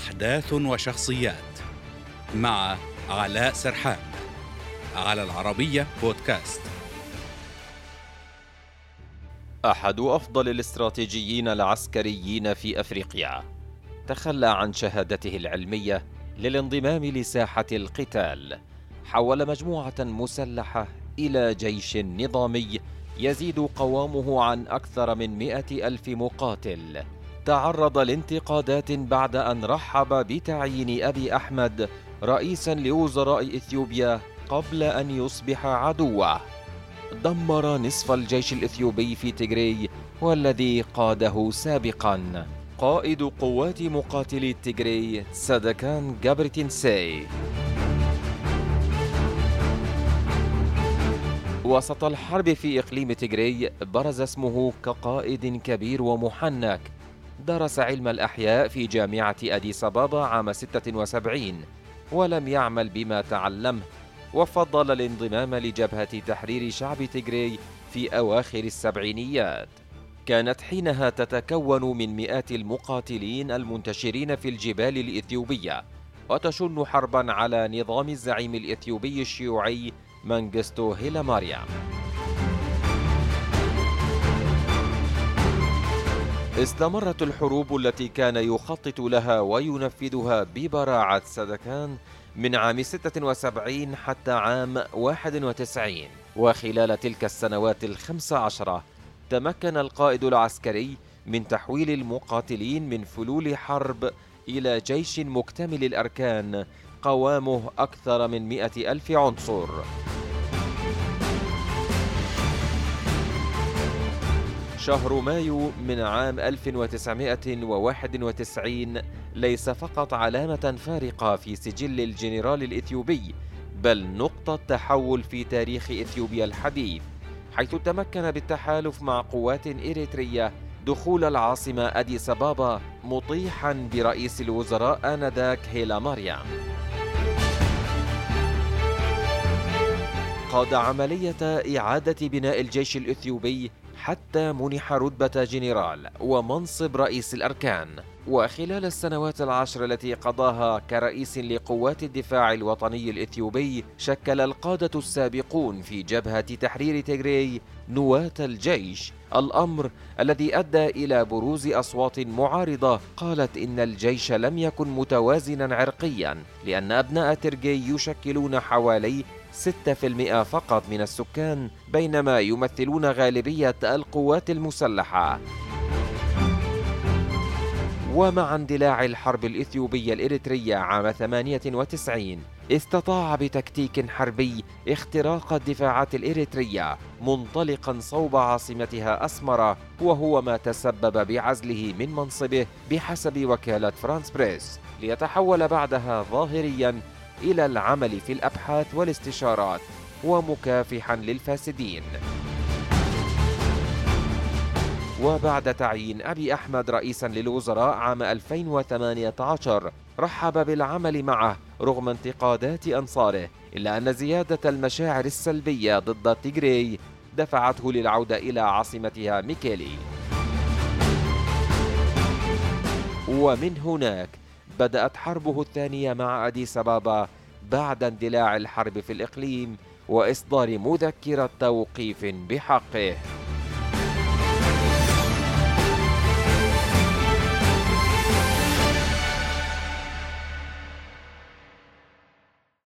أحداث وشخصيات مع علاء سرحان على العربية بودكاست. أحد أفضل الاستراتيجيين العسكريين في أفريقيا. تخلى عن شهادته العلمية للانضمام لساحة القتال. حول مجموعة مسلحة إلى جيش نظامي يزيد قوامه عن أكثر من مئة ألف مقاتل. تعرض لانتقادات بعد أن رحب بتعيين أبي أحمد رئيسا لوزراء إثيوبيا قبل أن يصبح عدوه دمر نصف الجيش الإثيوبي في تيغري والذي قاده سابقا. قائد قوات مقاتلي تيغري سادكان غبريتنساي وسط الحرب في إقليم تيغري برز اسمه كقائد كبير ومحنك. درس علم الأحياء في جامعة أديس أبابا عام 76 ولم يعمل بما تعلمه وفضل الانضمام لجبهة تحرير شعب تيغري في أواخر السبعينيات. كانت حينها تتكون من مئات المقاتلين المنتشرين في الجبال الإثيوبية وتشن حربا على نظام الزعيم الإثيوبي الشيوعي مانجستو هيلا استمرت الحروب التي كان يخطط لها وينفذها ببراعة سدكان من عام 76 حتى عام 91 وخلال تلك السنوات الخمس عشرة تمكن القائد العسكري من تحويل المقاتلين من فلول حرب إلى جيش مكتمل الأركان قوامه أكثر من مئة ألف عنصر. شهر مايو من عام 1991 ليس فقط علامة فارقة في سجل الجنرال الإثيوبي بل نقطة تحول في تاريخ إثيوبيا الحديث حيث تمكن بالتحالف مع قوات إريترية دخول العاصمة أديس أبابا مطيحا برئيس الوزراء آنذاك هيلا ماريام قاد عملية إعادة بناء الجيش الإثيوبي حتى منح رتبة جنرال ومنصب رئيس الأركان. وخلال السنوات العشر التي قضاها كرئيس لقوات الدفاع الوطني الإثيوبي شكل القادة السابقون في جبهة تحرير تيغري نواة الجيش. الأمر الذي أدى إلى بروز أصوات معارضة قالت إن الجيش لم يكن متوازنا عرقيا لأن أبناء تيغراي يشكلون حوالي 6% فقط من السكان بينما يمثلون غالبية القوات المسلحة. ومع اندلاع الحرب الإثيوبية الإريترية عام 98 استطاع بتكتيك حربي اختراق الدفاعات الإريترية منطلقا صوب عاصمتها أسمرة وهو ما تسبب بعزله من منصبه بحسب وكالة فرانس بريس ليتحول بعدها ظاهريا إلى العمل في الأبحاث والاستشارات ومكافحا للفاسدين. وبعد تعيين أبي أحمد رئيسا للوزراء عام 2018 رحب بالعمل معه رغم انتقادات أنصاره إلا أن زيادة المشاعر السلبية ضد تيغري دفعته للعودة إلى عاصمتها ميكيلي. ومن هناك بدأت حربه الثانية مع أديس أبابا بعد اندلاع الحرب في الإقليم وإصدار مذكرة توقيف بحقه.